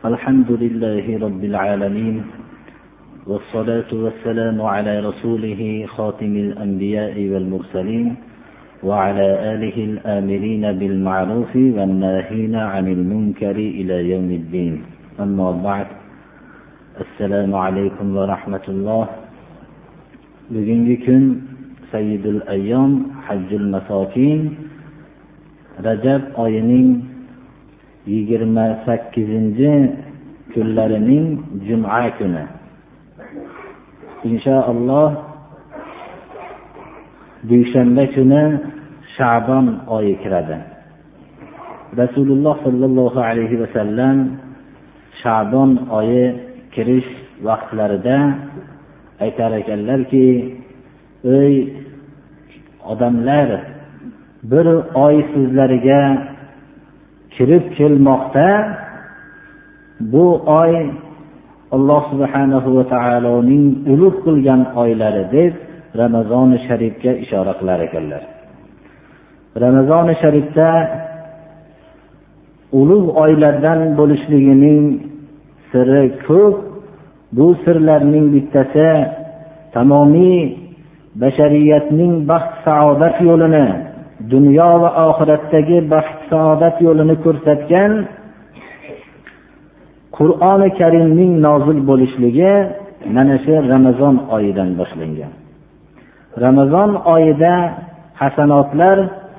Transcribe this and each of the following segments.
الحمد لله رب العالمين والصلاة والسلام على رسوله خاتم الأنبياء والمرسلين وعلى آله الآمرين بالمعروف والناهين عن المنكر إلى يوم الدين. أما بعد السلام عليكم ورحمة الله. bugungi kun sayyidul ayyom hajjul masokin oyining yigirma sakkizinchi kunlarining juma kuni. Inshaalloh dushanba kuni shabon oyi kiradi. Rasululloh sollallohu alayhi vasallam shabon oyi kirish vaqtlarida aytar ekanlarki ey odamlar bir oy sizlarga kirib kelmoqda bu oy alloh subhanahu va taoloning ulug' qilgan oylari deb ramazoni sharifga ishora qilar ekanlar. Ramazoni sharifda ulug' oylardan bo'lishligining siri ko'p bu sirlarning bittasi tamomiy bashariyatning baxt saodat yo'lini dunyo va oxiratdagi baxt saodat yo'lini ko'rsatgan qur'oni karimning nozil bo'lishligi mana shu ramazon oyidan boshlangan. Ramazon oyida hasanotlar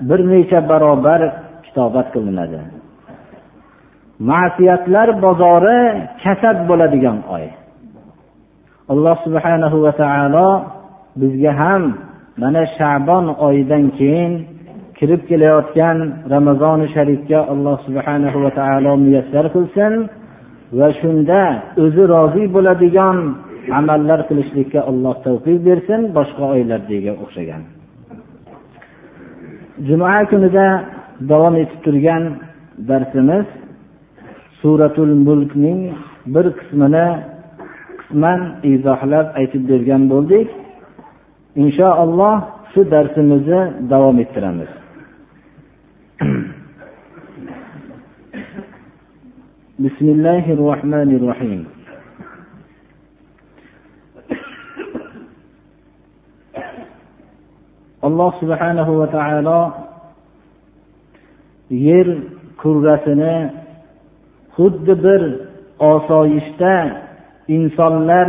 bir necha barobar kitobat qilinadi. Ma'siyatlar bozori kasad bo'ladigan oy. Alloh subhanahu va taolo bizga ham mana shabon oyidan keyin kirib kelayotgan ramazoni sharifga alloh subhanahu va taolo muyassar qilsin va shunda o'zi rozi bo'ladigan amallar qilishlikka alloh tavfiq bersin boshqa oylardagiga o'xshagan. Juma kunida davom etib turgan darsimiz suratul mulkning bir qismini qisman izohlab aytib bergan bo'ldik. Inshaalloh shu darsimizni davom ettiramiz. بسم الله الرحمن الرحيم alloh subhanahu va taolo yer kurrasini xuddi bir osoyishta insonlar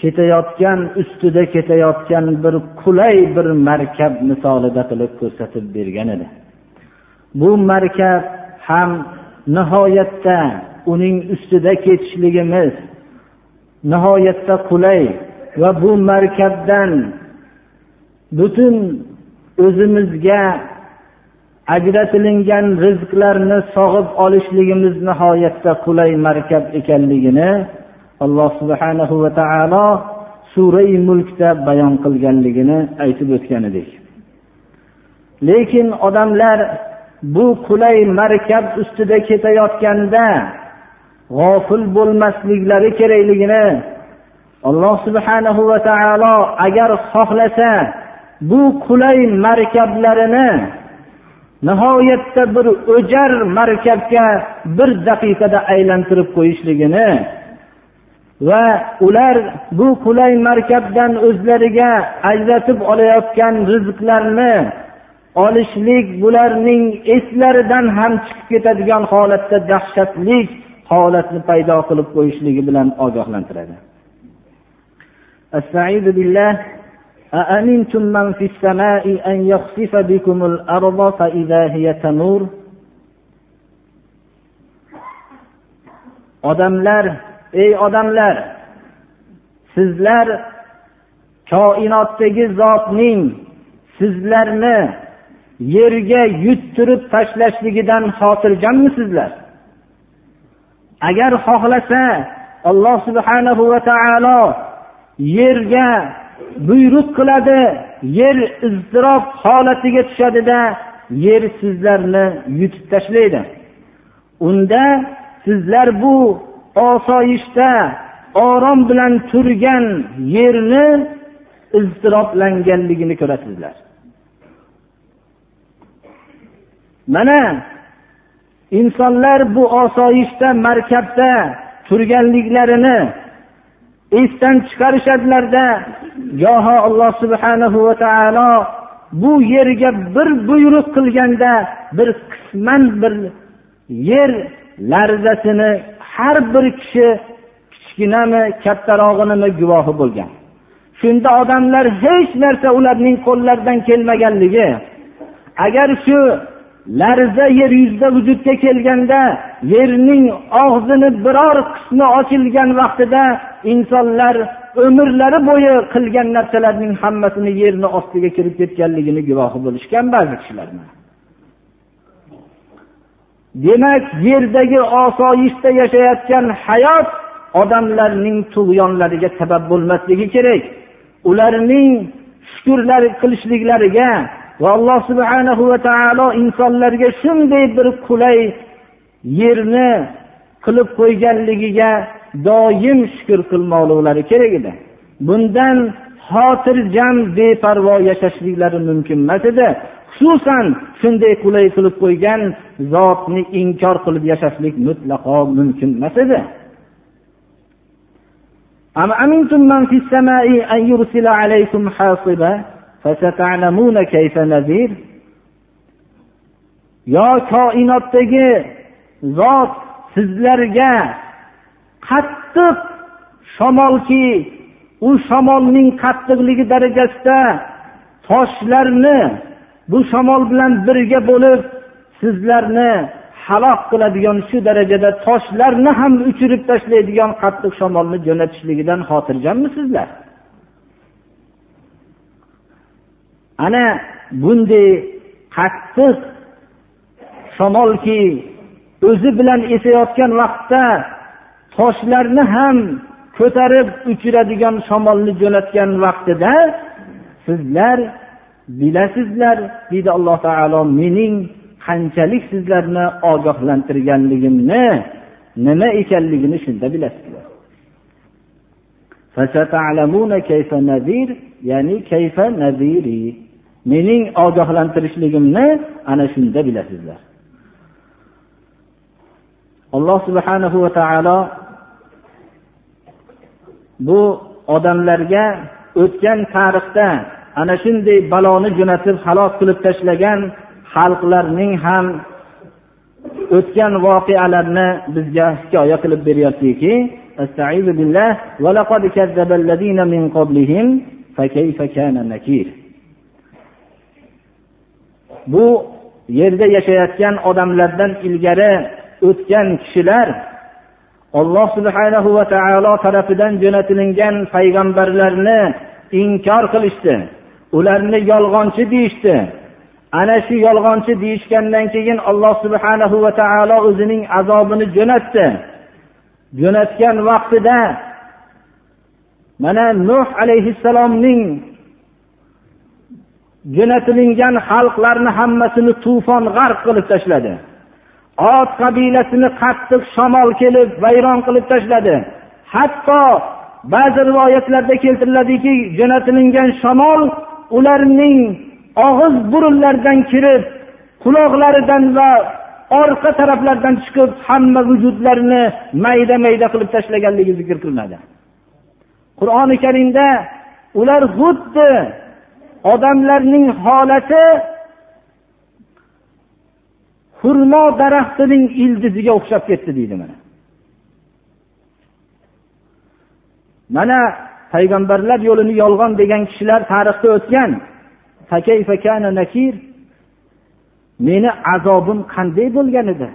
ketayotgan ustida ketayotgan bir qulay bir markab misolida qilib ko'rsatib bergan edi Bu markab ham nihoyatda uning ustida ketishligimiz nihoyatda qulay va bu markabdan butun o'zimizga ajratilingan rizqlarni sog'ib olishligimiz nihoyatda qulay markab ekanligini alloh subhanahu va taolo surai mulkda bayon qilganligini aytib o'tgan edik. Lekin odamlar bu qulay markab ustida ketayotganda g'ofil bo'lmasliklari kerakligini alloh subhanahu va taolo agar xohlasa bu qulay markablarini nihoyatda bir o'jar markabga bir daqiqada aylantirib qo'yishligini va ular bu qulay markabdan o'zlariga ajratib olayotgan rizqlarni olishlik bularning eslaridan ham chiqib ketadigan holatda dahshatli holatni paydo qilib qo'yishligi bilan ogohlantiradi استعيذ بالله أأمنتم من في السماء أن يخسف بكم الأرض فإذا هي تمور odamlar ey odamlar sizlar koinotdagi zotning sizlarni yerga yuttirib tashlashligidan xotirjammisizlar? Agar xohlasa alloh subhanahu va taolo yerga buyruq qiladi yer iztirob holatiga tushadida yer sizlarni yutib tashlaydi. Unda sizlar bu osoyishta orom bilan turgan yerni iztiroblanganligini ko'rasizlar. Mana insonlar bu osoyishta markabda turganliklarini esdan chiqarishadilarda goho alloh subhanahu va taolo bu yerga bir buyruq qilganda bir qisman bir yer larzasini har bir kishi kichkinami kattarog'inimi guvohi bo'lgan. Shunda odamlar hech narsa ularning qo'llaridan kelmaganligi agar shu larza yer yuzida vujudga kelganda yerning og'zini biror qismi ochilgan vaqtida insonlar umrlari bo'yi qilgan narsalarning hammasini yerni ostiga kirib ketganligini guvohi bo'lishgan ba'zi kishilar demak yerdagi osoyishta yashayotgan hayot odamlarning tug'yonlariga sabab bo'lmasligi kerak. Ularning shukurlar qilishliklariga va alloh subhanahu va taolo insonlarga shunday bir qulay yerni qilib qo'yganligiga doim shukur qilmoqliklari kerak edi bundan xotirjam beparvo yashashliklari mumkin emas edi xususan shunday qulay qilib qo'ygan zotni inkor qilib yashashlik mutlaqo mumkin emas edi أم أمنتم من في السماء أن يرسل عليكم حاصبا فستعلمون كيف نذير yo koinotdagi zot sizlarga qattiq shamolki u shamolning qattiqligi darajasida toshlarni bu shamol bilan birga bo'lib sizlarni halok qiladigan shu darajada toshlarni ham uchirib tashlaydigan qattiq shamolni jo'natishligidan xotirjammisizlar? Ana bunday qattiq shamolki o'zi bilan esayotgan vaqtda toshlarni ham ko'tarib uchiradigan shamolni jo'natgan vaqtida sizlar bilasizlar deydi alloh taolo mening qanchalik sizlarni ogohlantirganligimni nima ekanligini shunda bilasizlar. Ya'ni kayfa nadiri? Mening ogohlantirishligimni ana shunda bilasizlar. Alloh subhanahu va taolo bu odamlarga o'tgan tarixda ana shunday baloni jo'natib halok qilib tashlagan xalqlarning ham o'tgan voqealarni bizga hikoya qilib beryaptiki bu yerda yashayotgan odamlardan ilgari o'tgan kishilar alloh subhanahu va taolo tarafidan jo'natilingan payg'ambarlarni inkor qilishdi. Ularni yolg'onchi deyishdi. Ana shu yolg'onchi deyishgandan keyin alloh subhanahu va taolo o'zining azobini jo'natdi. Jo'natgan vaqtida mana nuh alayhissalomning jo'natilingan xalqlarni hammasini tufon g'arq qilib tashladi. Ot qabilasini qattiq shamol kelib vayron qilib tashladi. Hatto ba'zi rivoyatlarda keltiriladiki jo'natilingan shamol ularning og'iz burunlaridan kirib quloqlaridan va orqa taraflaridan chiqib hamma vujudlarini mayda mayda qilib tashlaganligi zikr qilinadi. Qur'oni karimda ular xuddi odamlarning holati xurmo daraxtining ildiziga o'xshab ketdi deydi mana. Mana payg'ambarlar yo'lini yolg'on degan kishilar tarixda o'tgan. Meni azobim qanday bo'lgan edi?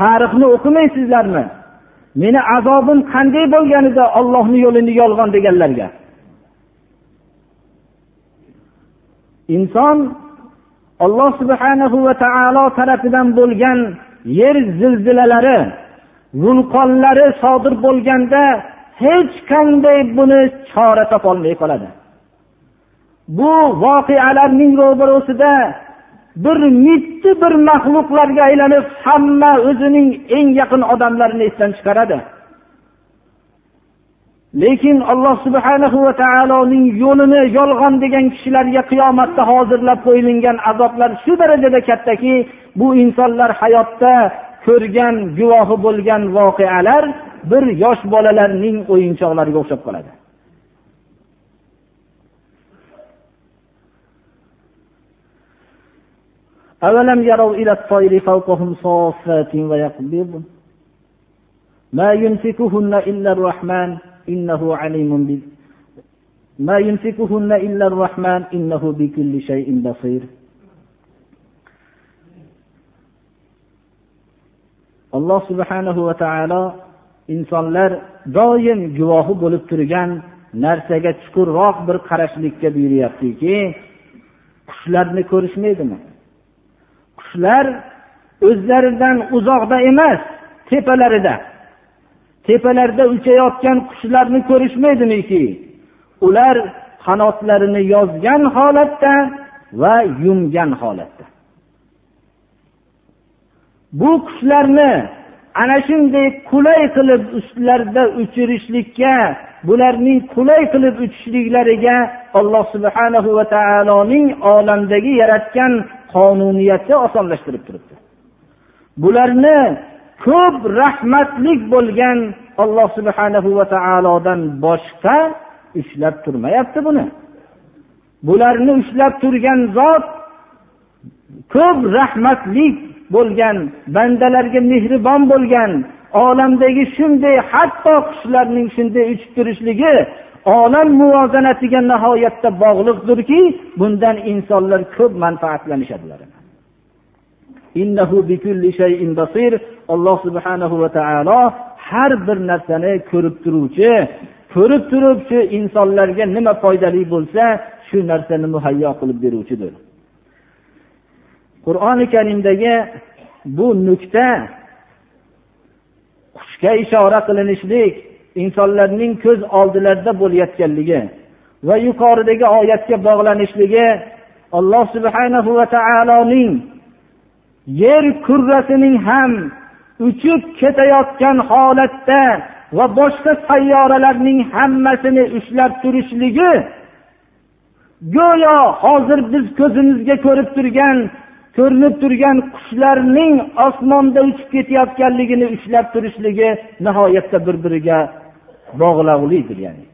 Tarixni o'qimaysizlarmi? Meni azobim qanday bo'lgan edi ollohni yo'lini yolg'on deganlarga? Inson alloh subhanahu va taolo tarafidan bo'lgan yer zilzilalari vulqonlari sodir bo'lganda hech qanday buni chora topolmay qoladi. Bu voqealarning ro'barosida bir mitti bir maxluqlarga aylanib hamma o'zining eng yaqin odamlarini esdan chiqaradi. lekin alloh subhanahu va taoloning yo'lini yolg'on degan kishilarga qiyomatda hozirlab qo'yilgan azoblar shu darajada kattaki bu insonlar hayotda ko'rgan guvohi bo'lgan voqealar bir yosh bolalarning o'yinchoqlariga o'xshab qoladi أولم يروا إلى الطير فوقهم صافات ويقبض ما يمسكهن إلا الرحمن إنه عليم ب... ما يمسكهن إلا الرحمن إنه بكل شيء بصير alloh subhanahu va taolo insonlar doim guvohi bo'lib turgan narsaga chuqurroq bir qarashlikka buyuryaptiki qushlarni ko'rishmaydimi qushlar o'zlaridan uzoqda emas tepalarida Tepalarda uchayotgan qushlarni ko'rishmaydimiki ular qanotlarini yozgan holatda va yumgan holatda. Bu qushlarni ana shunday qulay qilib ustlarida uchirishlikka bularning qulay qilib uchishliklariga alloh subhanahu va taoloning olamdagi yaratgan qonuniyati osonlashtirib turibdi. Bularni ko'p rahmatlik bo'lgan alloh subhanahu va taolodan boshqa ushlab turmayapti buni. Bularni ushlab turgan zot ko'p rahmatlik bo'lgan bandalarga mehribon bo'lgan olamdagi shunday hatto qushlarning shunday uchib turishligi olam muvozanatiga nihoyatda bog'liqdirki bundan insonlar ko'p manfaatlanishadilar. Alloh subhanahu va taolo har bir narsani ko'rib turuvchi ko'rib turib shu insonlarga nima foydali bo'lsa shu narsani muhayyo qilib beruvchidir. Qur'oni karimdagi bu nuqta qushga ishora qilinishlik insonlarning ko'z oldilarida bo'layotganligi va yuqoridagi oyatga bog'lanishligi alloh subhanahu va taoloning yer kurrasining ham uchib ketayotgan holatda va boshqa sayyoralarning hammasini ushlab turishligi go'yo hozir biz ko'zimizga ko'rib turgan ko'rinib turgan qushlarning osmonda uchib ketayotganligini ushlab turishligi nihoyatda bir biriga bog'liqlidir ya'ni.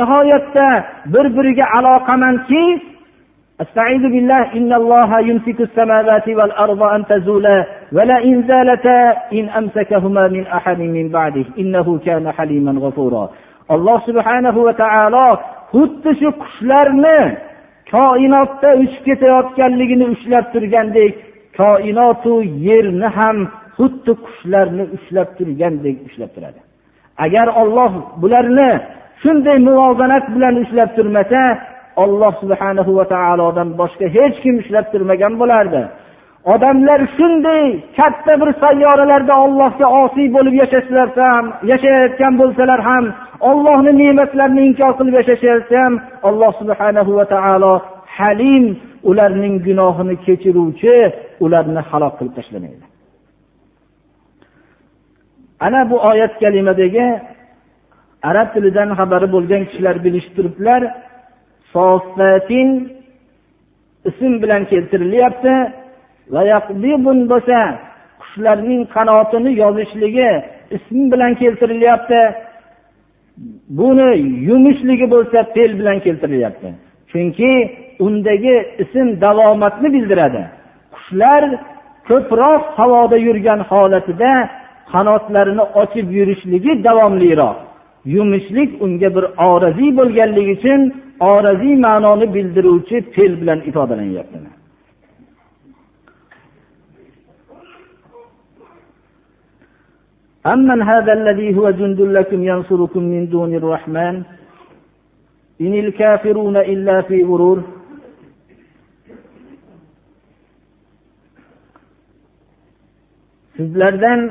Nihoyatda bir biriga aloqamandki استعيذ بالله إن الله يمسك السماوات والأرض أن تزولا ولئن زالتا إن أمسكهما من أحد من بعده إنه كان حليما غفورا alloh subhanahu va taolo xuddi shu qushlarni koinotda uchib ketayotganligini ushlab turgandek koinotu yerni ham xuddi qushlarni ushlab turgandek ushlab turadi agar olloh bularni shunday muvozanat bilan ushlab turmasa olloh subhanahu va taolodan boshqa hech kim ushlab turmagan bo'lardi. Odamlar shunday katta bir sayyoralarda ollohga osiy bo'lib yashasalar ham yashayotgan bo'lsalar ham ollohni ne'matlarini inkor qilib yashashasa ham alloh subhanahu va taolo halim ularning gunohini kechiruvchi ularni halok qilib tashlamaydi. Ana bu oyat kalimadagi arab tilidan xabari bo'lgan kishilar bilishib turibdilar sofatin ism bilan keltirilyapti. Bo'lsa qushlarning qanotini yozishligi ism bilan keltirilyapti. Buni yumishligi bo'lsa fe'l bilan keltirilyapti. Chunki undagi ism davomatni bildiradi. Qushlar ko'proq havoda yurgan holatida qanotlarini ochib yurishligi davomliroq. yumishlik unga bir oraziy bo'lganligi uchun oraziy ma'noni bildiruvchi fe'l bilan ifodalanyapti أمن هذا الذي هو جند لكم ينصركم من دون الرحمن إن الكافرون إلا في غرور sizlardan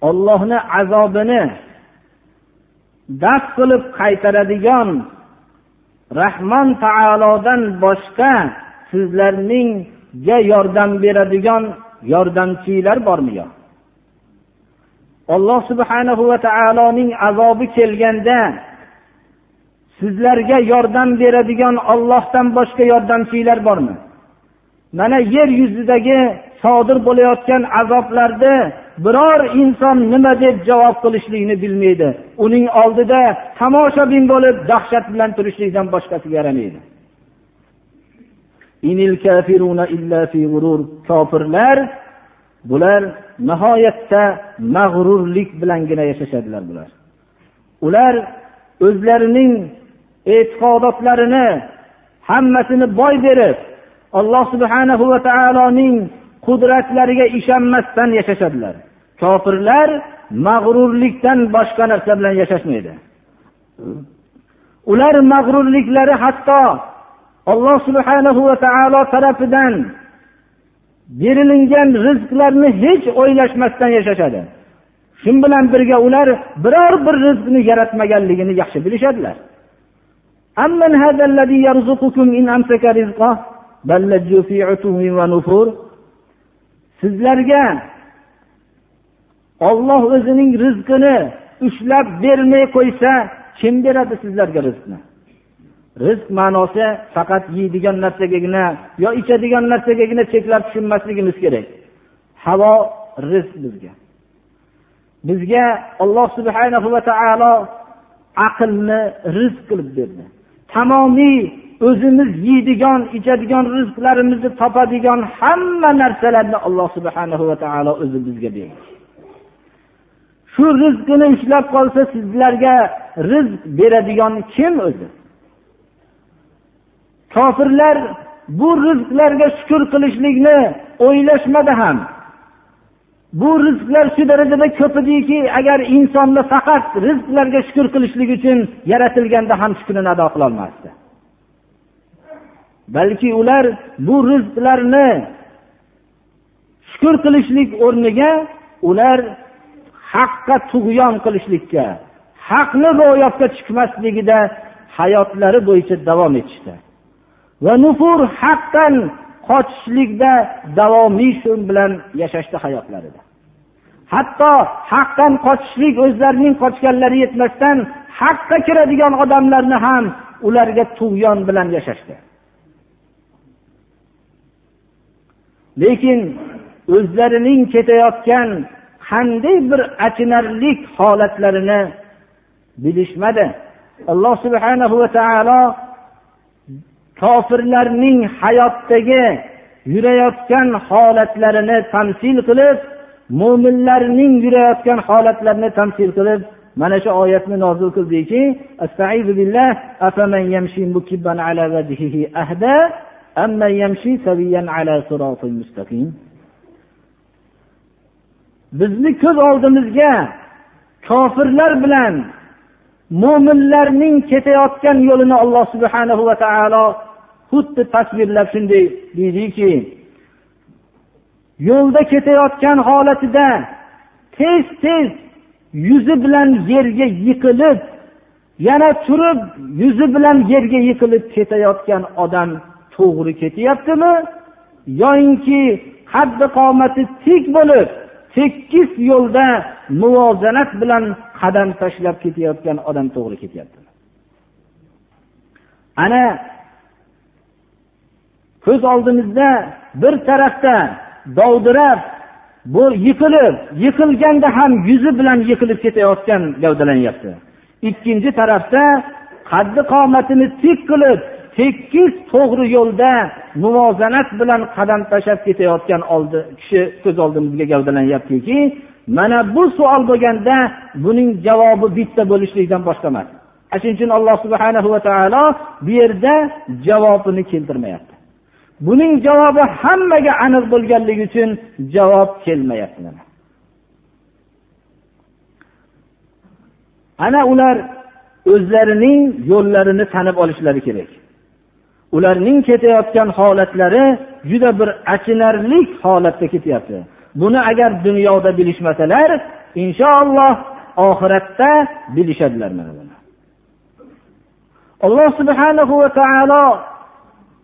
ollohni azobini daf qilib qaytaradigan rahmon taolodan boshqa sizlarningga yordam beradigan yordamchilar bormi yo? Alloh subhanahu va taoloning azobi kelganda sizlarga yordam beradigan ollohdan boshqa yordamchilar bormi? Mana yer yuzidagi sodir bo'layotgan azoblarni biror inson nima deb javob qilishlikni bilmaydi. Uning oldida tomoshabin bo'lib dahshat bilan turishlikdan boshqasiga yaramaydi. Kofirlar bular nihoyatda mag'rurlik bilangina yashashadilar bular. Ular o'zlarining e'tiqodotlarini hammasini boy berib alloh subhanahu va taoloning qudratlariga ishonmasdan yashashadilar. Kofirlar mag'rurlikdan boshqa narsa bilan yashashmaydi. Ular mag'rurliklari hatto alloh subhanahu va taolo tarafidan berilingan rizqlarni hech o'ylashmasdan yashashadi. Shu bilan birga ular biror bir rizqni yaratmaganligini yaxshi bilishadilar. Sizlarga olloh o'zining rizqini ushlab bermay qo'ysa kim beradi sizlarga rizqni? Rizq ma'nosi faqat yeydigan narsagagina yo ichadigan narsagagina cheklab tushunmasligimiz kerak. Havo rizq bizga. Bizga alloh subhana va taolo aqlni rizq qilib berdi. Tamomiy o'zimiz yeydigan ichadigan rizqlarimizni topadigan hamma narsalarni alloh subhana va taolo o'zi bizga berdi. Shu rizqini ushlab qolsa sizlarga rizq beradigan kim o'zi? Kofirlar bu rizqlarga shukur qilishlikni o'ylashmadi ham. Bu rizqlar shu darajada ko'p ediki agar insonni faqat rizqlarga shukur qilishlik uchun yaratilganda ham shukrini ado qilolmasdi balki ular bu rizqlarni shukur qilishlik o'rniga ular haqqa tug'yon qilishlikka haqni ro'yobga chiqmasligida hayotlari bo'yicha davom etishdi. Va nufur haqdan qochishlikda davomiy shu bilan yashashdi hayotlarida. Hatto haqdan qochishlik o'zlarining qochganlari yetmasdan haqqa kiradigan odamlarni ham ularga tug'yon bilan yashashdi. Lekin o'zlarining ketayotgan qanday bir achinarlik holatlarini bilishmadi. Alloh subhanahu va taolo kofirlarning hayotdagi yurayotgan holatlarini tamsil qilib mo'minlarning yurayotgan holatlarini tamsil qilib mana shu oyatni nozil qildiki bizni ko'z oldimizga kofirlar bilan mo'minlarning ketayotgan yo'lini alloh subhanahu va taolo xuddi tasvirlab shunday deydiki yo'lda ketayotgan holatida tez tez yuzi bilan yerga yiqilib yana turib yuzi bilan yerga yiqilib ketayotgan odam to'g'ri ketyaptimi? Yoyinki haddi qomati tik bo'lib tekis yo'lda muvozanat bilan qadam tashlab ketayotgan odam to'g'ri ketyapti. Ana ko'z oldimizda bir tarafda dovdirab bu yiqilib yiqilganda ham yuzi bilan yiqilib ketayotgan gavdalanyapti ikkinchi tarafda qaddi qomatini tik qilib tekis to'g'ri yo'lda muvozanat bilan qadam tashlab ketayotgan oldi kishi ko'z oldimizga gavdalanyaptiki mana bu savol bo'lganda buning javobi bitta bo'lishlikdan boshqa emas. Ana shuning uchun alloh subhana va taolo bu yerda javobini keltirmayapti. Buning javobi hammaga aniq bo'lganligi uchun javob kelmayapti ana ular o'zlarining yo'llarini tanib olishlari kerak. Ularning ketayotgan holatlari juda bir achinarli holatda ketyapti. Buni agar dunyoda bilishmasalar inshaalloh oxiratda bilishadilar mana buni. Alloh subhanahu va taolo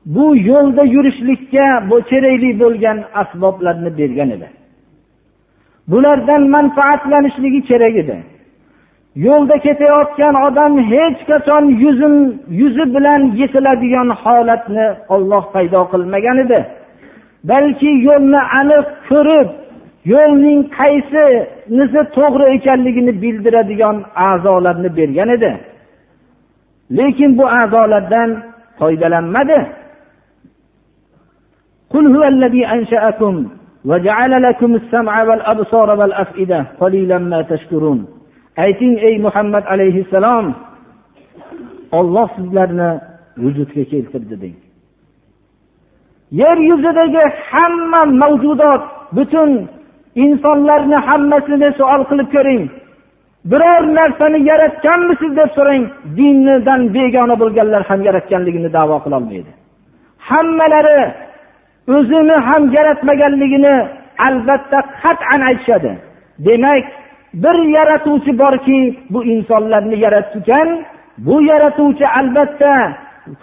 bu yo'lda yurishlikka kerakli bo'lgan asboblarni bergan edi. Bulardan manfaatlanishligi kerak edi. yo'lda ketayotgan odam hech qachon yuzin yuzi bilan yiqiladigan holatni olloh paydo qilmagan edi balki yo'lni aniq ko'rib yo'lning qaysinisi to'g'ri ekanligini bildiradigan a'zolarni bergan edi lekin bu a'zolardan foydalanmadi قل هو الذي أنشأكم وجعل لكم السمع والأبصار والأفئدة قليلا ما تشكرون ayting ey muhammad alayhissalom olloh sizlarni vujudga keltirdi deng. Yer yuzidagi hamma mavjudot butun insonlarni hammasini savol qilib ko'ring. Biror narsani yaratganmisiz deb so'rang dindan begona bo'lganlar ham yaratganligini davo qilolmaydi hammalari o'zini ham yaratmaganligini albatta qat'an aytishadi. Demak bir yaratuvchi borki bu insonlarni yaratgan bu yaratuvchi albatta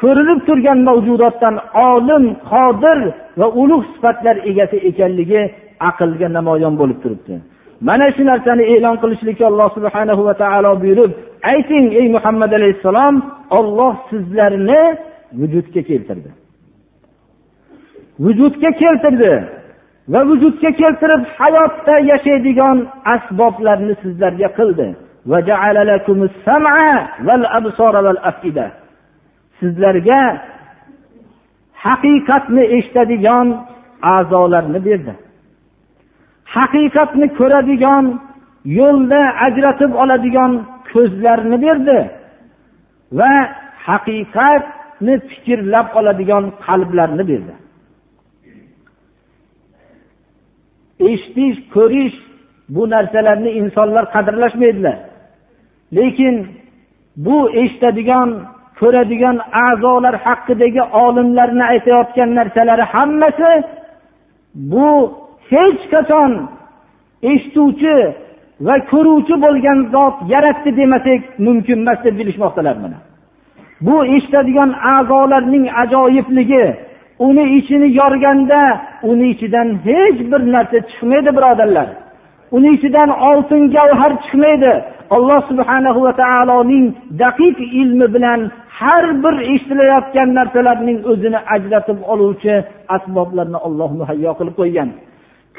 ko'rinib turgan mavjudotdan olim qodir va ulug' sifatlar egasi ekanligi aqlga namoyon bo'lib turibdi. Mana shu narsani e'lon qilishlikka alloh subhana va taolo buyurib ayting ey muhammad alayhissalom olloh sizlarni vujudga keltirdi. Vujudga keltirdi. Va vujudga keltirib hayotda yashaydigan asboblarni sizlarga qildi. Sizlarga haqiqatni eshitadigan a'zolarni berdi. Haqiqatni ko'radigan yo'lda ajratib oladigan ko'zlarni berdi. Va haqiqatni fikrlab oladigan qalblarni berdi. Eshitish ko'rish bu narsalarni insonlar qadrlashmaydilar. Lekin bu eshitadigan ko'radigan a'zolar haqidagi olimlarni aytayotgan narsalari hammasi bu hech qachon eshituvchi va ko'ruvchi bo'lgan zot yaratdi demasak mumkin emas deb bilishmoqdalar mana. Bu eshitadigan a'zolarning ajoyibligi uni ichini yorganda uni ichidan hech bir narsa chiqmaydi birodarlar. Uni ichidan oltin gavhar chiqmaydi. Alloh subhana va taoloning daqiq ilmi bilan har bir eshitilayotgan narsalarning o'zini ajratib oluvchi asboblarni olloh muhayyo qilib qo'ygan.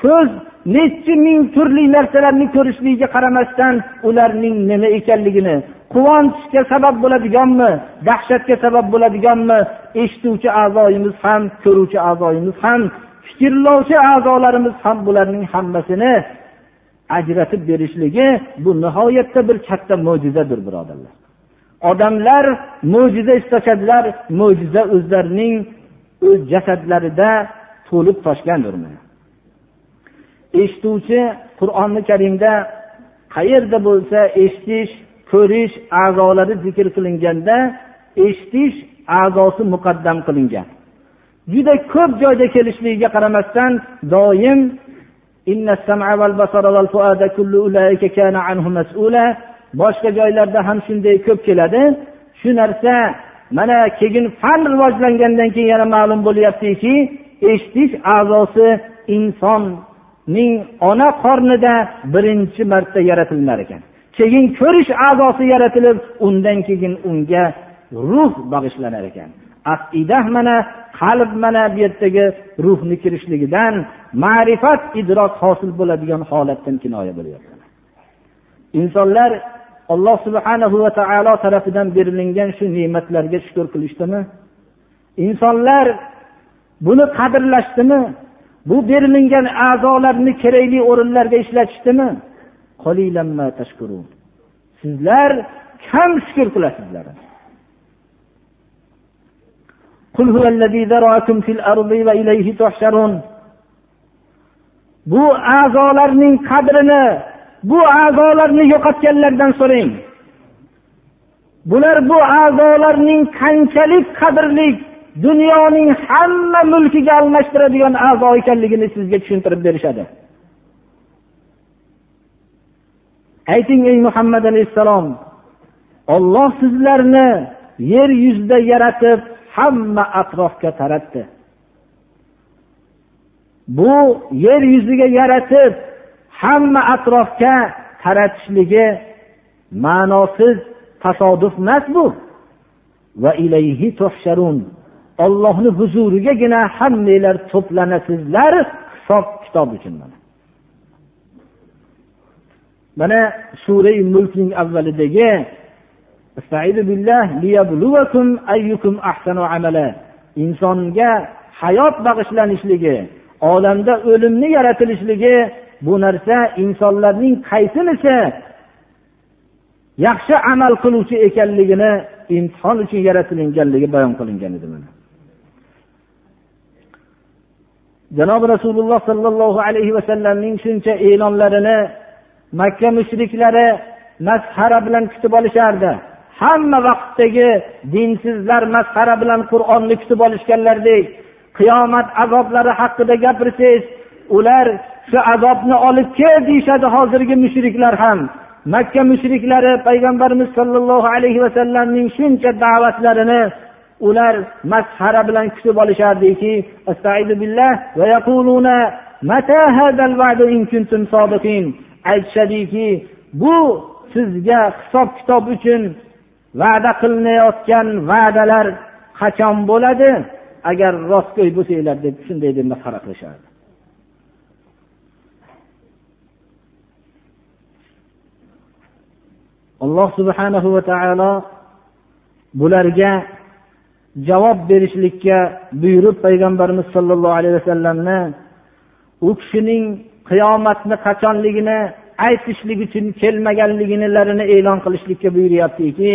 Ko'z nechi ming turli narsalarni ko'rishligiga qaramasdan ularning nima ekanligini quvonchga sabab bo'ladiganmi dahshatga sabab bo'ladiganmi eshituvchi a'zoyimiz ham ko'ruvchi a'zoyimiz ham fikrlovchi a'zolarimiz ham bularning hammasini ajratib berishligi bu nihoyatda bir katta mo'jizadir birodarlar. Odamlar mo'jiza istashadilar mo'jiza o'zlarining o'z jasadlarida to'lib toshgandir eshituvchi qur'oni karimda qayerda bo'lsa eshitish ko'rish a'zolari zikr qilinganda eshitish a'zosi muqaddam qilingan. Juda ko'p joyda kelishligiga qaramasdan doim boshqa joylarda ham shunday ko'p keladi. Shu narsa mana keyin fan rivojlangandan keyin yana ma'lum bo'lyaptiki eshitish a'zosi insonning ona qornida birinchi marta yaratilnar ekan. Keyin ko'rish a'zosi yaratilib undan keyin unga ruh bag'ishlanar ekan. Aqidah mana qalb mana bu yerdagi ruhni kirishligidan ma'rifat idrok hosil bo'ladigan holatdan kinoya bo'lyapti. Insonlar alloh subhanahu va taolo tarafidan berilingan shu ne'matlarga shukur qilishdimi? Insonlar buni qadrlashdimi? Bu berilingan a'zolarni kerakli o'rinlarga ishlatishdimi? Sizlar kam shukur qilasizlar. Bu a'zolarning qadrini bu a'zolarni yo'qotganlardan so'rang. Bular bu a'zolarning qanchalik qadrli dunyoning hamma mulkiga almashtiradigan a'zo ekanligini sizga tushuntirib berishadi. Ayting ey muhammad alayhissalom olloh sizlarni yer yuzida yaratib hamma atrofga taratdi. Bu yer yuziga yaratib hamma atrofga taratishligi ma'nosiz tasodif emas bu. Va ilayhi tuhsharun. Ollohni huzurigagina hammanglar to'planasizlar hisob kitob uchun mana. Mana surai mulkning avvalidagi insonga hayot bag'ishlanishligi olamda o'limni yaratilishligi bu narsa insonlarning qaysinisi yaxshi amal qiluvchi ekanligini imtihon uchun yaratilinganligi bayon qilingan edi mana. Janobi rasululloh sollallohu alayhi vasallamning shuncha e'lonlarini makka mushriklari masxara bilan kutib olishardi. Hamma vaqtdagi dinsizlar masxara bilan qur'onni kutib olishganlaridek qiyomat azoblari haqida gapirsangiz ular shu azobni olib kel deyishadi hozirgi mushriklar ham. Makka mushriklari payg'ambarimiz sollallohu alayhi vasallamning shuncha da'vatlarini ular masxara bilan kutib olishardiki aytishadiki bu sizga hisob kitob uchun va'da qilinayotgan va'dalar qachon bo'ladi? Agar rostgo'y bo'lsanglar deb shunday deb masxara qilishardi? Alloh subhanahu va taolo bularga javob berishlikka buyurib payg'ambarimiz sollallohu alayhi vasallamni u kishining qiyomatni qachonligini aytishlik uchun kelmaganligilarini e'lon qilishlikka buyuryaptiki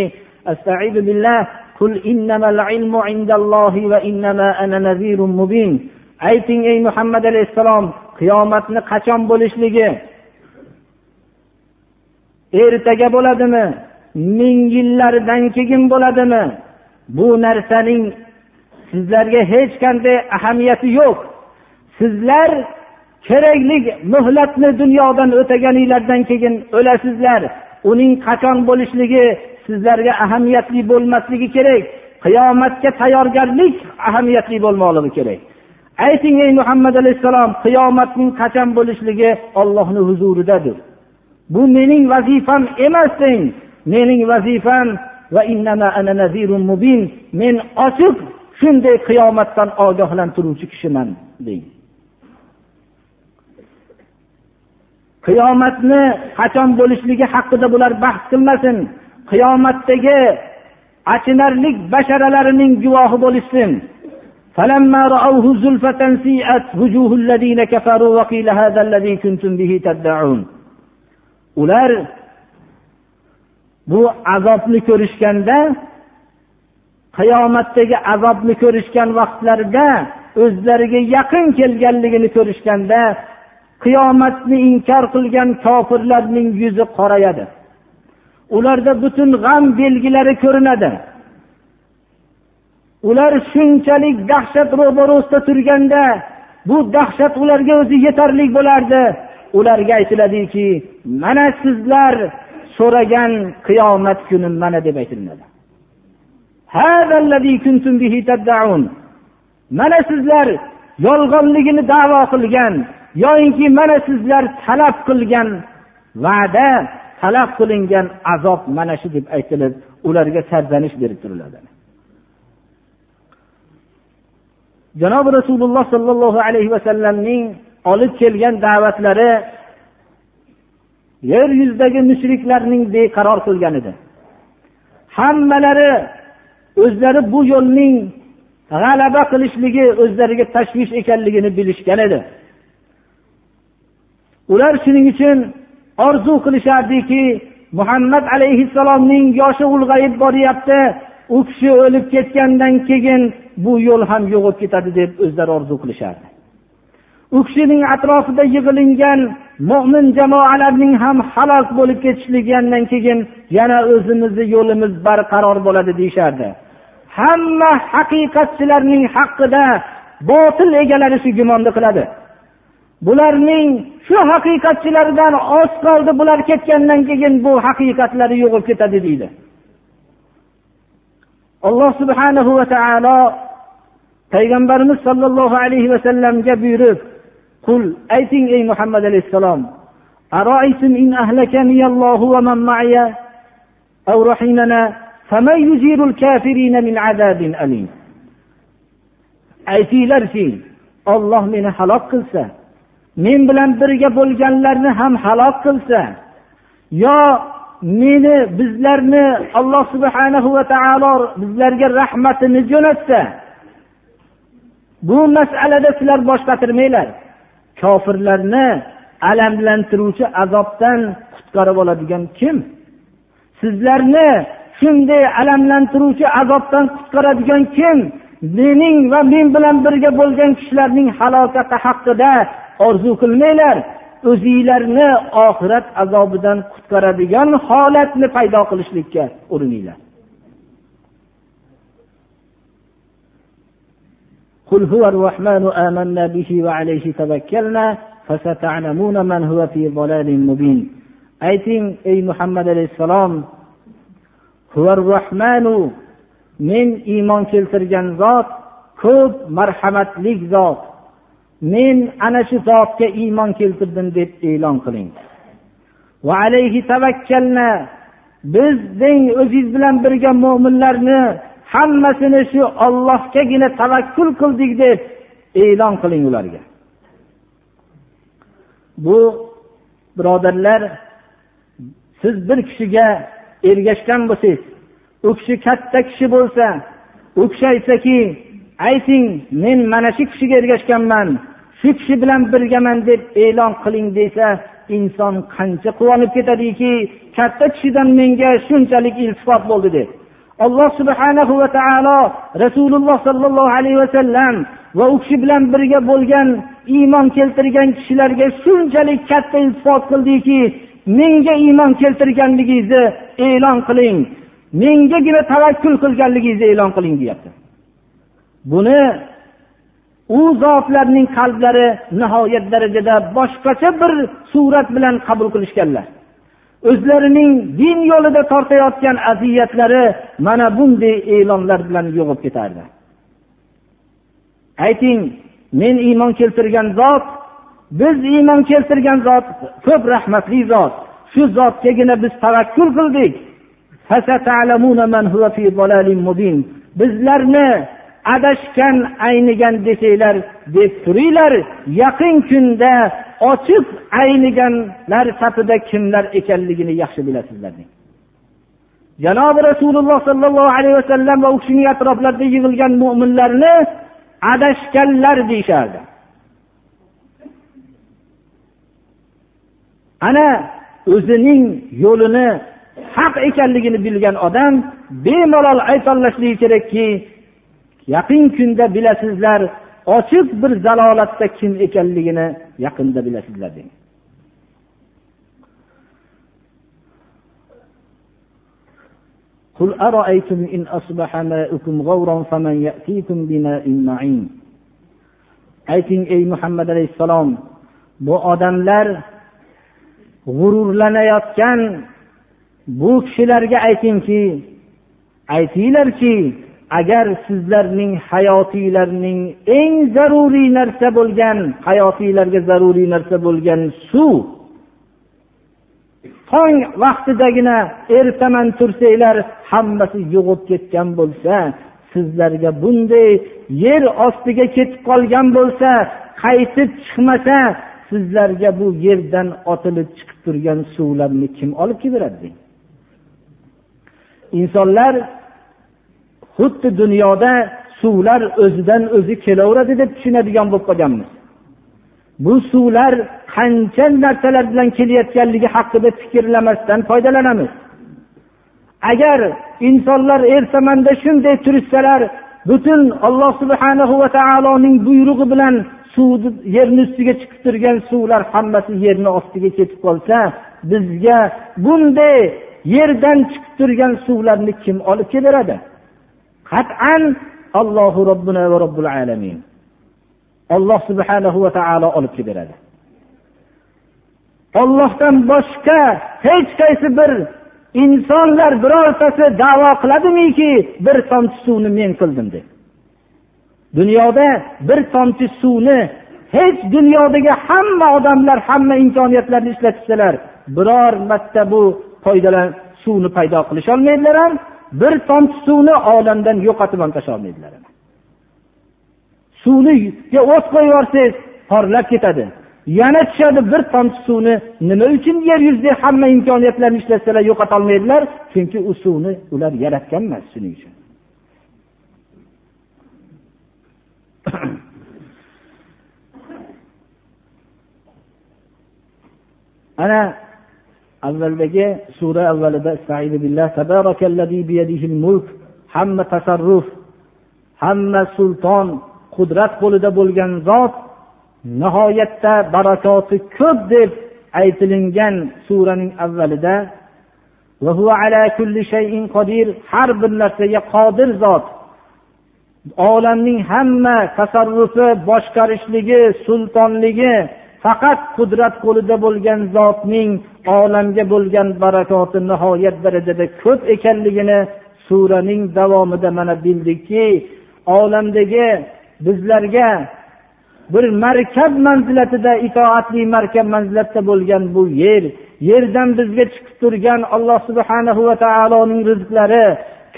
ayting ey muhammad alayhissalom qiyomatni qachon bo'lishligi? Ertaga bo'ladimi? Ming yillardan keyin bo'ladimi? Bu narsaning sizlarga hech qanday ahamiyati yo'q. Sizlar kerakli muhlatni dunyodan o'taganinglardan keyin o'lasizlar. Uning qachon bo'lishligi sizlarga ahamiyatli bo'lmasligi kerak. Qiyomatga tayyorgarlik ahamiyatli bo'lmoqligi kerak. Ayting ey muhammad alayhissalom qiyomatning qachon bo'lishligi ollohni huzuridadir. Bu mening vazifam emas deng. Mening vazifam va ana mubin. Men ochiq shunday qiyomatdan ogohlantiruvchi kishiman deng. Qiyomatni qachon bo'lishligi haqida bular bahs qilmasin. Qiyomatdagi achinarlik basharalarining guvohi bo'lishsin. Ular bu azobni ko'rishganda qiyomatdagi azobni ko'rishgan vaqtlarida o'zlariga yaqin kelganligini ko'rishganda qiyomatni inkor qilgan kofirlarning yuzi qorayadi. Ularda butun g'am belgilari ko'rinadi. Ular shunchalik dahshat ro'barosida turganda bu dahshat ularga o'zi yetarli bo'lardi. Ularga aytiladiki mana sizlar so'ragan qiyomat kuni mana deb aytilinadi mana sizlar yolg'onligini davo qilgan yoyinki mana sizlar talab qilgan va'da talab qilingan azob mana shu deb aytilib ularga sarzanish berib turiladi. Janobi rasululloh sollallohu alayhi vasallamning olib kelgan da'vatlari yer yuzidagi mushriklarning beqaror qilgan edi. Hammalari o'zlari bu yo'lning g'alaba qilishligi o'zlariga tashvish ekanligini bilishgan edi. Ular shuning uchun orzu qilishardiki muhammad alayhissalomning yoshi ulg'ayib boryapti. U kishi o'lib ketgandan keyin bu yo'l ham yo'q bo'lib ketadi deb o'zlari orzu qilishardi. U kishining atrofida yig'ilingan mo'min jamoalarning ham halok bo'lib ketishligidan keyin yana o'zimizni yo'limiz barqaror bo'ladi deyishardi. Hamma haqiqatchilarning haqida botil egalari shu gumonni qiladi. bularning shu haqiqatchilardan oz qoldi bular ketgandan keyin bu haqiqatlari yo'qolib ketadi deydi alloh subhanahu va taolo payg'ambarimiz sollallohu alayhi vasallamga buyurib qul ayting ey muhammad alayhissalom أرأيتم إن أهلكني الله ومن معي أو رحمنا فمن يجير الكافرين من عذاب أليم aytinglarki olloh meni halok qilsa men bilan birga bo'lganlarni ham halok qilsa yo meni bizlarni alloh subhanahu va taolo bizlarga rahmatini jo'natsa bu masalada sizlar bosh qotirmanglar. Kofirlarni alamlantiruvchi azobdan qutqarib oladigan kim? Sizlarni shunday alamlantiruvchi azobdan qutqaradigan kim? Mening va men bilan birga bo'lgan kishilarning halokati haqida orzu qilmanglar o'zinglarni oxirat azobidan qutqaradigan holatni paydo qilishlikka urininglar قل هو الرحمن آمنا به وعليه توكلنا فستعلمون من هو في ضلال مبين ayting ey muhammad alayhissalom men iymon keltirgan zot ko'p marhamatlik zot Men ana shu zotga iymon keltirdim deb e'lon qiling. Va alayhi biz deng o'zingiz bilan birga mo'minlarni hammasini shu ollohgagina tavakkul qildik deb e'lon qiling ularga. Bu birodarlar siz bir kishiga ergashgan bo'lsangiz u kishi katta kishi bo'lsa u kishi aytsaki ayting men mana shu kishiga ergashganman. Shu kishi bilan birgaman deb e'lon qiling desa inson qancha quvonib ketadiki katta kishidan menga shunchalik iltifot bo'ldi deb. Alloh subhanahu va taolo rasululloh sollallohu alayhi vasallam va u kishi bilan birga bo'lgan iymon keltirgan kishilarga shunchalik katta iltifot qildiki menga iymon keltirganligingizni e'lon qiling. Mengagina tavakkul qilganligingizni e'lon qiling deyapti. Buni u zotlarning qalblari nihoyat darajada boshqacha bir surat bilan qabul qilishganlar. O'zlarining din yo'lida tortayotgan aziyatlari mana bunday e'lonlar bilan yo'g'ib ketardi. Ayting men iymon keltirgan zot biz iymon keltirgan zot ko'p rahmatli zot shu zotgagina biz tavakkul qildik. Bizlarni adashgan aynigan desanglar deb turinglar. Yaqin kunda ochiq ayniganlar safida kimlar ekanligini yaxshi bilasizlar janobi rasululloh sollallohu alayhi vasallam va u kishining atroflarida yig'ilgan mo'minlarni adashganlar deyishardi. Ana o'zining yo'lini haq ekanligini bilgan odam bemalol aytolashligi kerakki yaqin kunda bilasizlar ochiq bir zalolatda kim ekanligini yaqinda bilasizlar degan قل أرأيتم إن أصبح ماؤكم غورا فمن يأتيكم بماء معين ayting ey muhammad alayhissalom bu odamlar g'ururlanayotgan bu kishilarga aytingki aytinglarki agar sizlarning hayotinglarning eng zaruriy narsa bo'lgan hayotinglarga zaruriy narsa bo'lgan suv tong vaqtidagina ertaman tursanglar hammasi yo'g'ib ketgan bo'lsa sizlarga bunday yer ostiga ketib qolgan bo'lsa qaytib chiqmasa sizlarga bu yerdan otilib chiqib turgan suvlarni kim olib kelib beradi insonlar xuddi dunyoda suvlar o'zidan o'zi kelaveradi deb tushunadigan bo'lib qolganmiz. Bu suvlar qancha narsalar bilan kelayotganligi haqida fikrlamasdan foydalanamiz. Agar insonlar ertamanda shunday turishsalar butun alloh subhanahu va taoloning buyrug'i bilan suvni yerni ustiga chiqib turgan suvlar hammasi yerni ostiga ketib qolsa bizga bunday yerdan chiqib turgan suvlarni kim olib kelaveradi? Qat'an allohu robbina va robbil alamin. Alloh subhanahu va taolo olib kelberadi ollohdan boshqa hech qaysi bir insonlar birortasi davo qiladimiki bir tomchi suvni men qildim deb. Dunyoda bir tomchi suvni hech dunyodagi hamma odamlar hamma imkoniyatlarni ishlatishsalar biror marta bu foydalan suvni paydo qilisholmaydilar ham bir tomchi suvni olamdan yo'qotib ham tashlolmaydilar. Suvniga o't qo'yib yuborsangiz porlab ketadi. Yana tushadi bir tomchi suvni nima uchun yer yuzida hamma imkoniyatlarni ishlatsalar yo'qotolmaydilar chunki u suvni ular yaratgan emas shuning uchun. Ana avvaldagi sura avvalida hamma tasarruf hamma sulton qudrat qo'lida bo'lgan zot nihoyatda barakoti ko'p deb aytilingan suraning avvalida har bir narsaga qodir zot. Olamning hamma tasarrufi boshqarishligi sultonligi faqat qudrat qo'lida bo'lgan zotning olamga bo'lgan barakoti nihoyat darajada ko'p ekanligini suraning davomida mana bildikki olamdagi bizlarga bir markab manzilatida itoatli markab manzilatda bo'lgan bu yer yerdan bizga chiqib turgan alloh subhanahu va taoloning rizqlari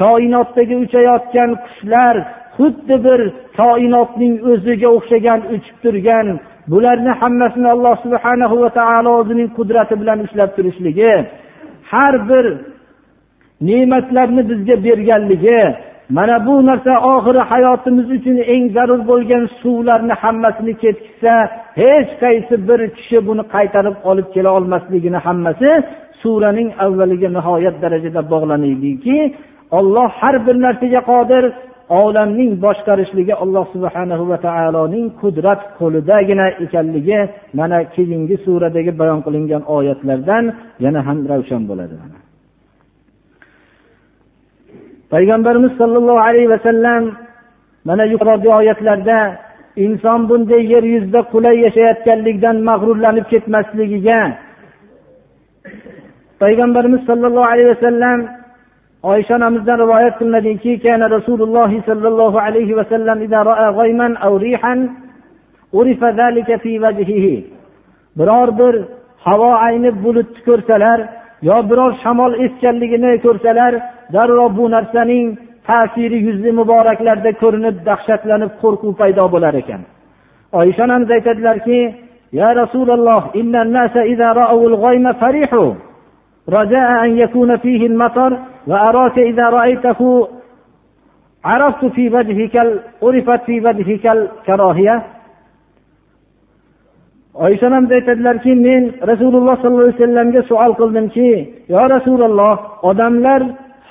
koinotdagi uchayotgan qushlar xuddi bir koinotning o'ziga o'xshagan uchib turgan bularni hammasini alloh subhanahu va taolo o'zining qudrati bilan ushlab turishligi har bir ne'matlarni bizga berganligi mana bu narsa oxiri hayotimiz uchun eng zarur bo'lgan suvlarni hammasini ketkizsa hech qaysi bir kishi buni qaytarib olib kela olmasligini hammasi suraning avvaliga nihoyat darajada bog'lanadiki olloh har bir narsaga qodir olamning boshqarishligi alloh subhanahu va taoloning qudrat qo'lidagina ekanligi mana keyingi suradagi bayon qilingan oyatlardan yana ham ravshan bo'ladi payg'ambarimiz sollallohu alayhi vasallam mana yuqoridagi oyatlarda inson bunday yer yuzida qulay yashayotganlikdan mag'rurlanib ketmasligiga payg'ambarimiz sollallohu alayhi vasallam oysha onamizdan rivoyat qilinadiki kana rasululloh sollallohu alayhi vasallam biror bir havo aynib bulutni ko'rsalar yo biror shamol esganligini ko'rsalar darrov bu narsaning ta'siri yuzi muboraklarda ko'rinib dahshatlanib qo'rquv paydo bo'lar ekan oysha onamiz aytadilarki ya rasululloh رجاء أن يكون فيه المطر وأراك إذا رأيته عرفت في وجهك عرفت في وجهك الكراهية oysha onamiz aytadilarki men rasululloh sollallohu alayhi vasallamga savol qildimki yo rasululloh odamlar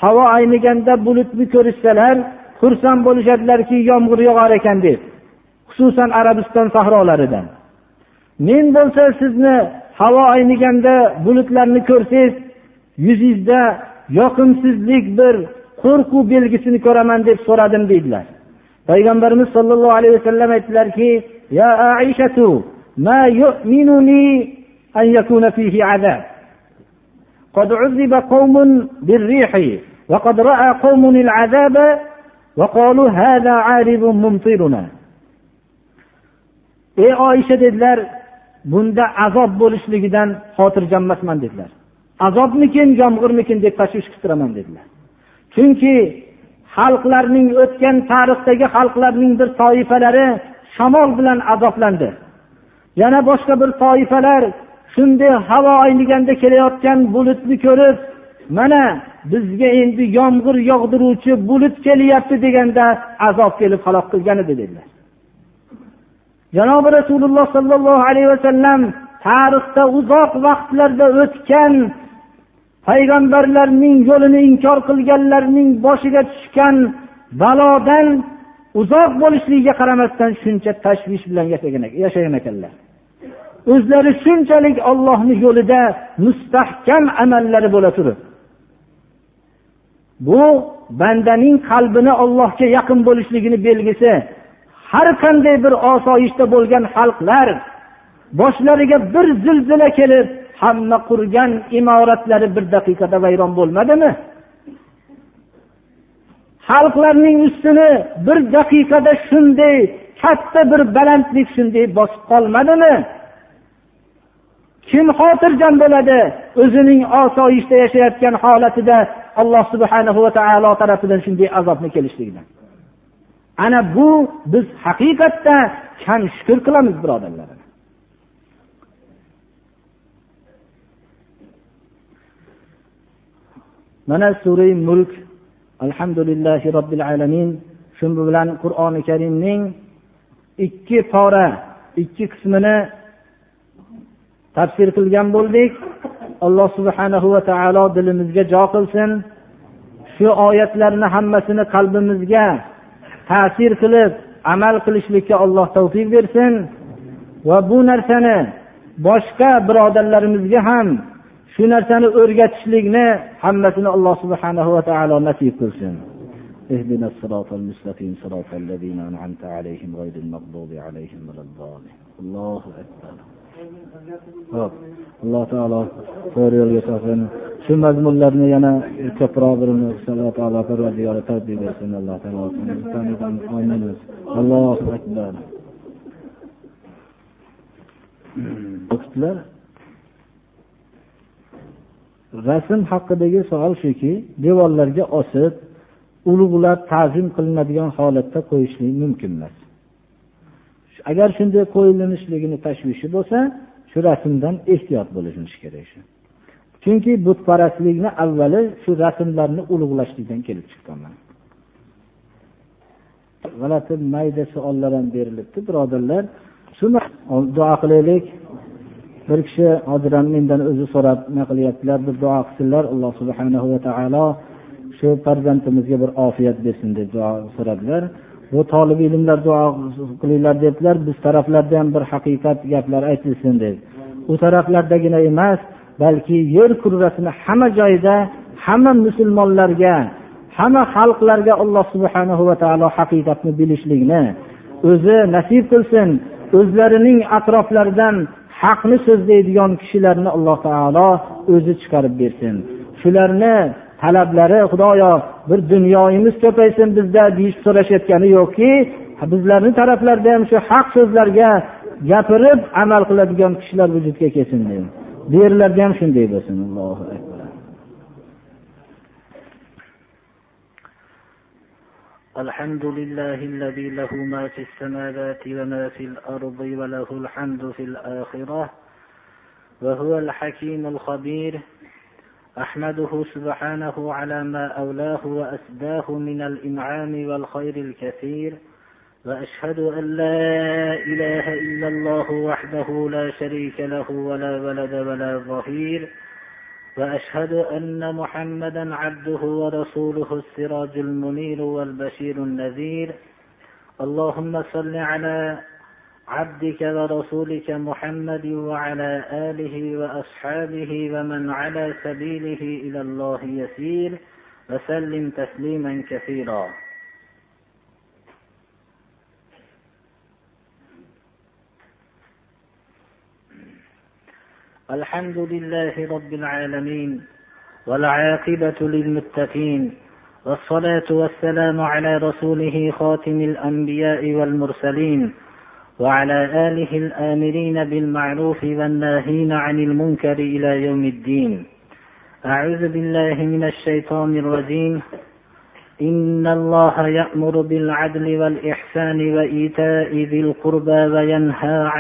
havo ayniganda bulutni ko'rishsalar xursand bo'lishadilarki yomg'ir yog'ar ekan deb xususan arabiston sahrolarida men bo'lsa sizni havo ayniganda bulutlarni ko'rsangiz yuzingizda yoqimsizlik bir qo'rquv belgisini ko'raman deb so'radim deydilar payg'ambarimiz sollallohu alayhi vasallam aytdilarki ya aishatu ما يؤمنني أن يكون فيه عذاب قد عذب قوم بالريح وقد رأى قوم العذاب وقالوا هذا عارض ممطرنا ey oysha dedilar bunda azob bo'lishligidan xotirjam emasman dedilar Azobmikin yomg'irmikin deb tashvish qilib turaman dedilar. Chunki xalqlarning o'tgan tarixdagi xalqlarning bir toifalari shamol bilan azoblandi. Yana boshqa bir toifalar shunday havo ayniganda kelayotgan bulutni ko'rib mana bizga endi yomg'ir yog'diruvchi bulut kelyapti deganda azob kelib halok qilgan edi dedilar. Janobi rasululloh sollallohu alayhi vasallam tarixda uzoq vaqtlarda o'tgan payg'ambarlarning yo'lini inkor qilganlarning boshiga tushgan balodan uzoq bo'lishligiga qaramasdan shuncha tashvish bilan yashagan ekanlar. O'zlari shunchalik ollohni yo'lida mustahkam amallari bo'la turib. Bu bandaning qalbini ollohga yaqin bo'lishligini belgisi har qanday bir osoyishta bo'lgan xalqlar boshlariga bir zilzila kelib hamma qurgan imoratlari bir daqiqada vayron bo'lmadimi? Xalqlarning ustini bir daqiqada shunday katta bir balandlik shunday bosib qolmadimi? Kim xotirjam bo'ladi o'zining osoyishta yashayotgan holatida alloh subhana va taolo tarafidan shunday azobni kelishligidan? Ana bu biz haqiqatda kam shukur qilamiz birodarlar. Mana sura mulk alhamdulillahi robbil alamin shu bilan qur'oni karimning ikki pora ikki qismini tafsir qilgan bo'ldik. Alloh subhanahu va taolo dilimizga jo qilsin. Shu oyatlarni hammasini qalbimizga ta'sir qilib amal qilishlikka alloh tavfiq bersin. Va bu narsani boshqa birodarlarimizga ham shu narsani o'rgatishlikni hammasini alloh subhanahu va taolo nasib qilsin اهدنا الصراط المستقيم صراط الذين أنعمت عليهم غير المغضوب عليهم ولا الضالين الله أكبر hop alloh taolo to'g'ri yo'lga solsin shu mazmunlarni yana ko'proq bir alloh taolo parvardigori tavfiq bersin alloh taolo allohu akbar o'qitdilar rasm haqidagi savol shuki devorlarga osib ulug'lab ta'zim qilinadigan holatda qo'yishlik mumkin emas. Agar shunday qo'yilinishligini tashvishi bo'lsa shu rasmdan ehtiyot bo'lishimiz kerak shu. Chunki butparastlikni avvali shu rasmlarni ulug'lashlikdan kelib chiqqan g'alati mayda savollar ham berilibdi birodarlar. Shuni duo qilaylik. Bir kishi hozir ham mendan o'zi so'rab nima qilyaptilar? bir duo qilsinlar alloh subhanahu va taolo shu farzandimizga bir ofiyat bersin deb duo so'radilar. Bu tolib ilmlar duo qilinglar debdilar biz taraflarda ham bir haqiqat gaplar aytilsin deb. U taraflardagina emas balki yer kurrasini hamma joyda hamma musulmonlarga hamma xalqlarga alloh subhanahu va taolo haqiqatni bilishlikni o'zi nasib qilsin o'zlarining atroflaridan haqni so'zlaydigan kishilarni alloh taolo o'zi chiqarib bersin. Shularni talablari xudoyo bir dunyoyimiz ko'paysin bizda deyishib so'rashayotgani yo'qki bizlarni taraflarida ham shu haq so'zlarga gapirib amal qiladigan kishilar vujudga kelsin bu yerlarda ham shunday bo'lsin. Allohu akbar. الحمد لله الذي له ما في السماوات وما في الأرض وله الحمد في الآخرة وهو الحكيم الخبير. أحمده سبحانه على ما أولاه وأسداه من الإنعام والخير الكثير وأشهد أن لا إله إلا الله وحده لا شريك له ولا ولد ولا ظهير. وأشهد أن محمدا عبده ورسوله السراج المنير والبشير النذير. اللهم صل على عبدك ورسولك محمد وعلى آله وأصحابه ومن على سبيله إلى الله يسير. وسلم تسليما كثيرا. الحمد لله رب العالمين والعاقبة للمتقين والصلاة والسلام على رسوله خاتم الأنبياء والمرسلين وعلى آله الآمرين بالمعروف والناهين عن المنكر إلى يوم الدين. أعوذ بالله من الشيطان الرجيم. إن الله يأمر بالعدل والإحسان وإيتاء ذي القربى وينهى عن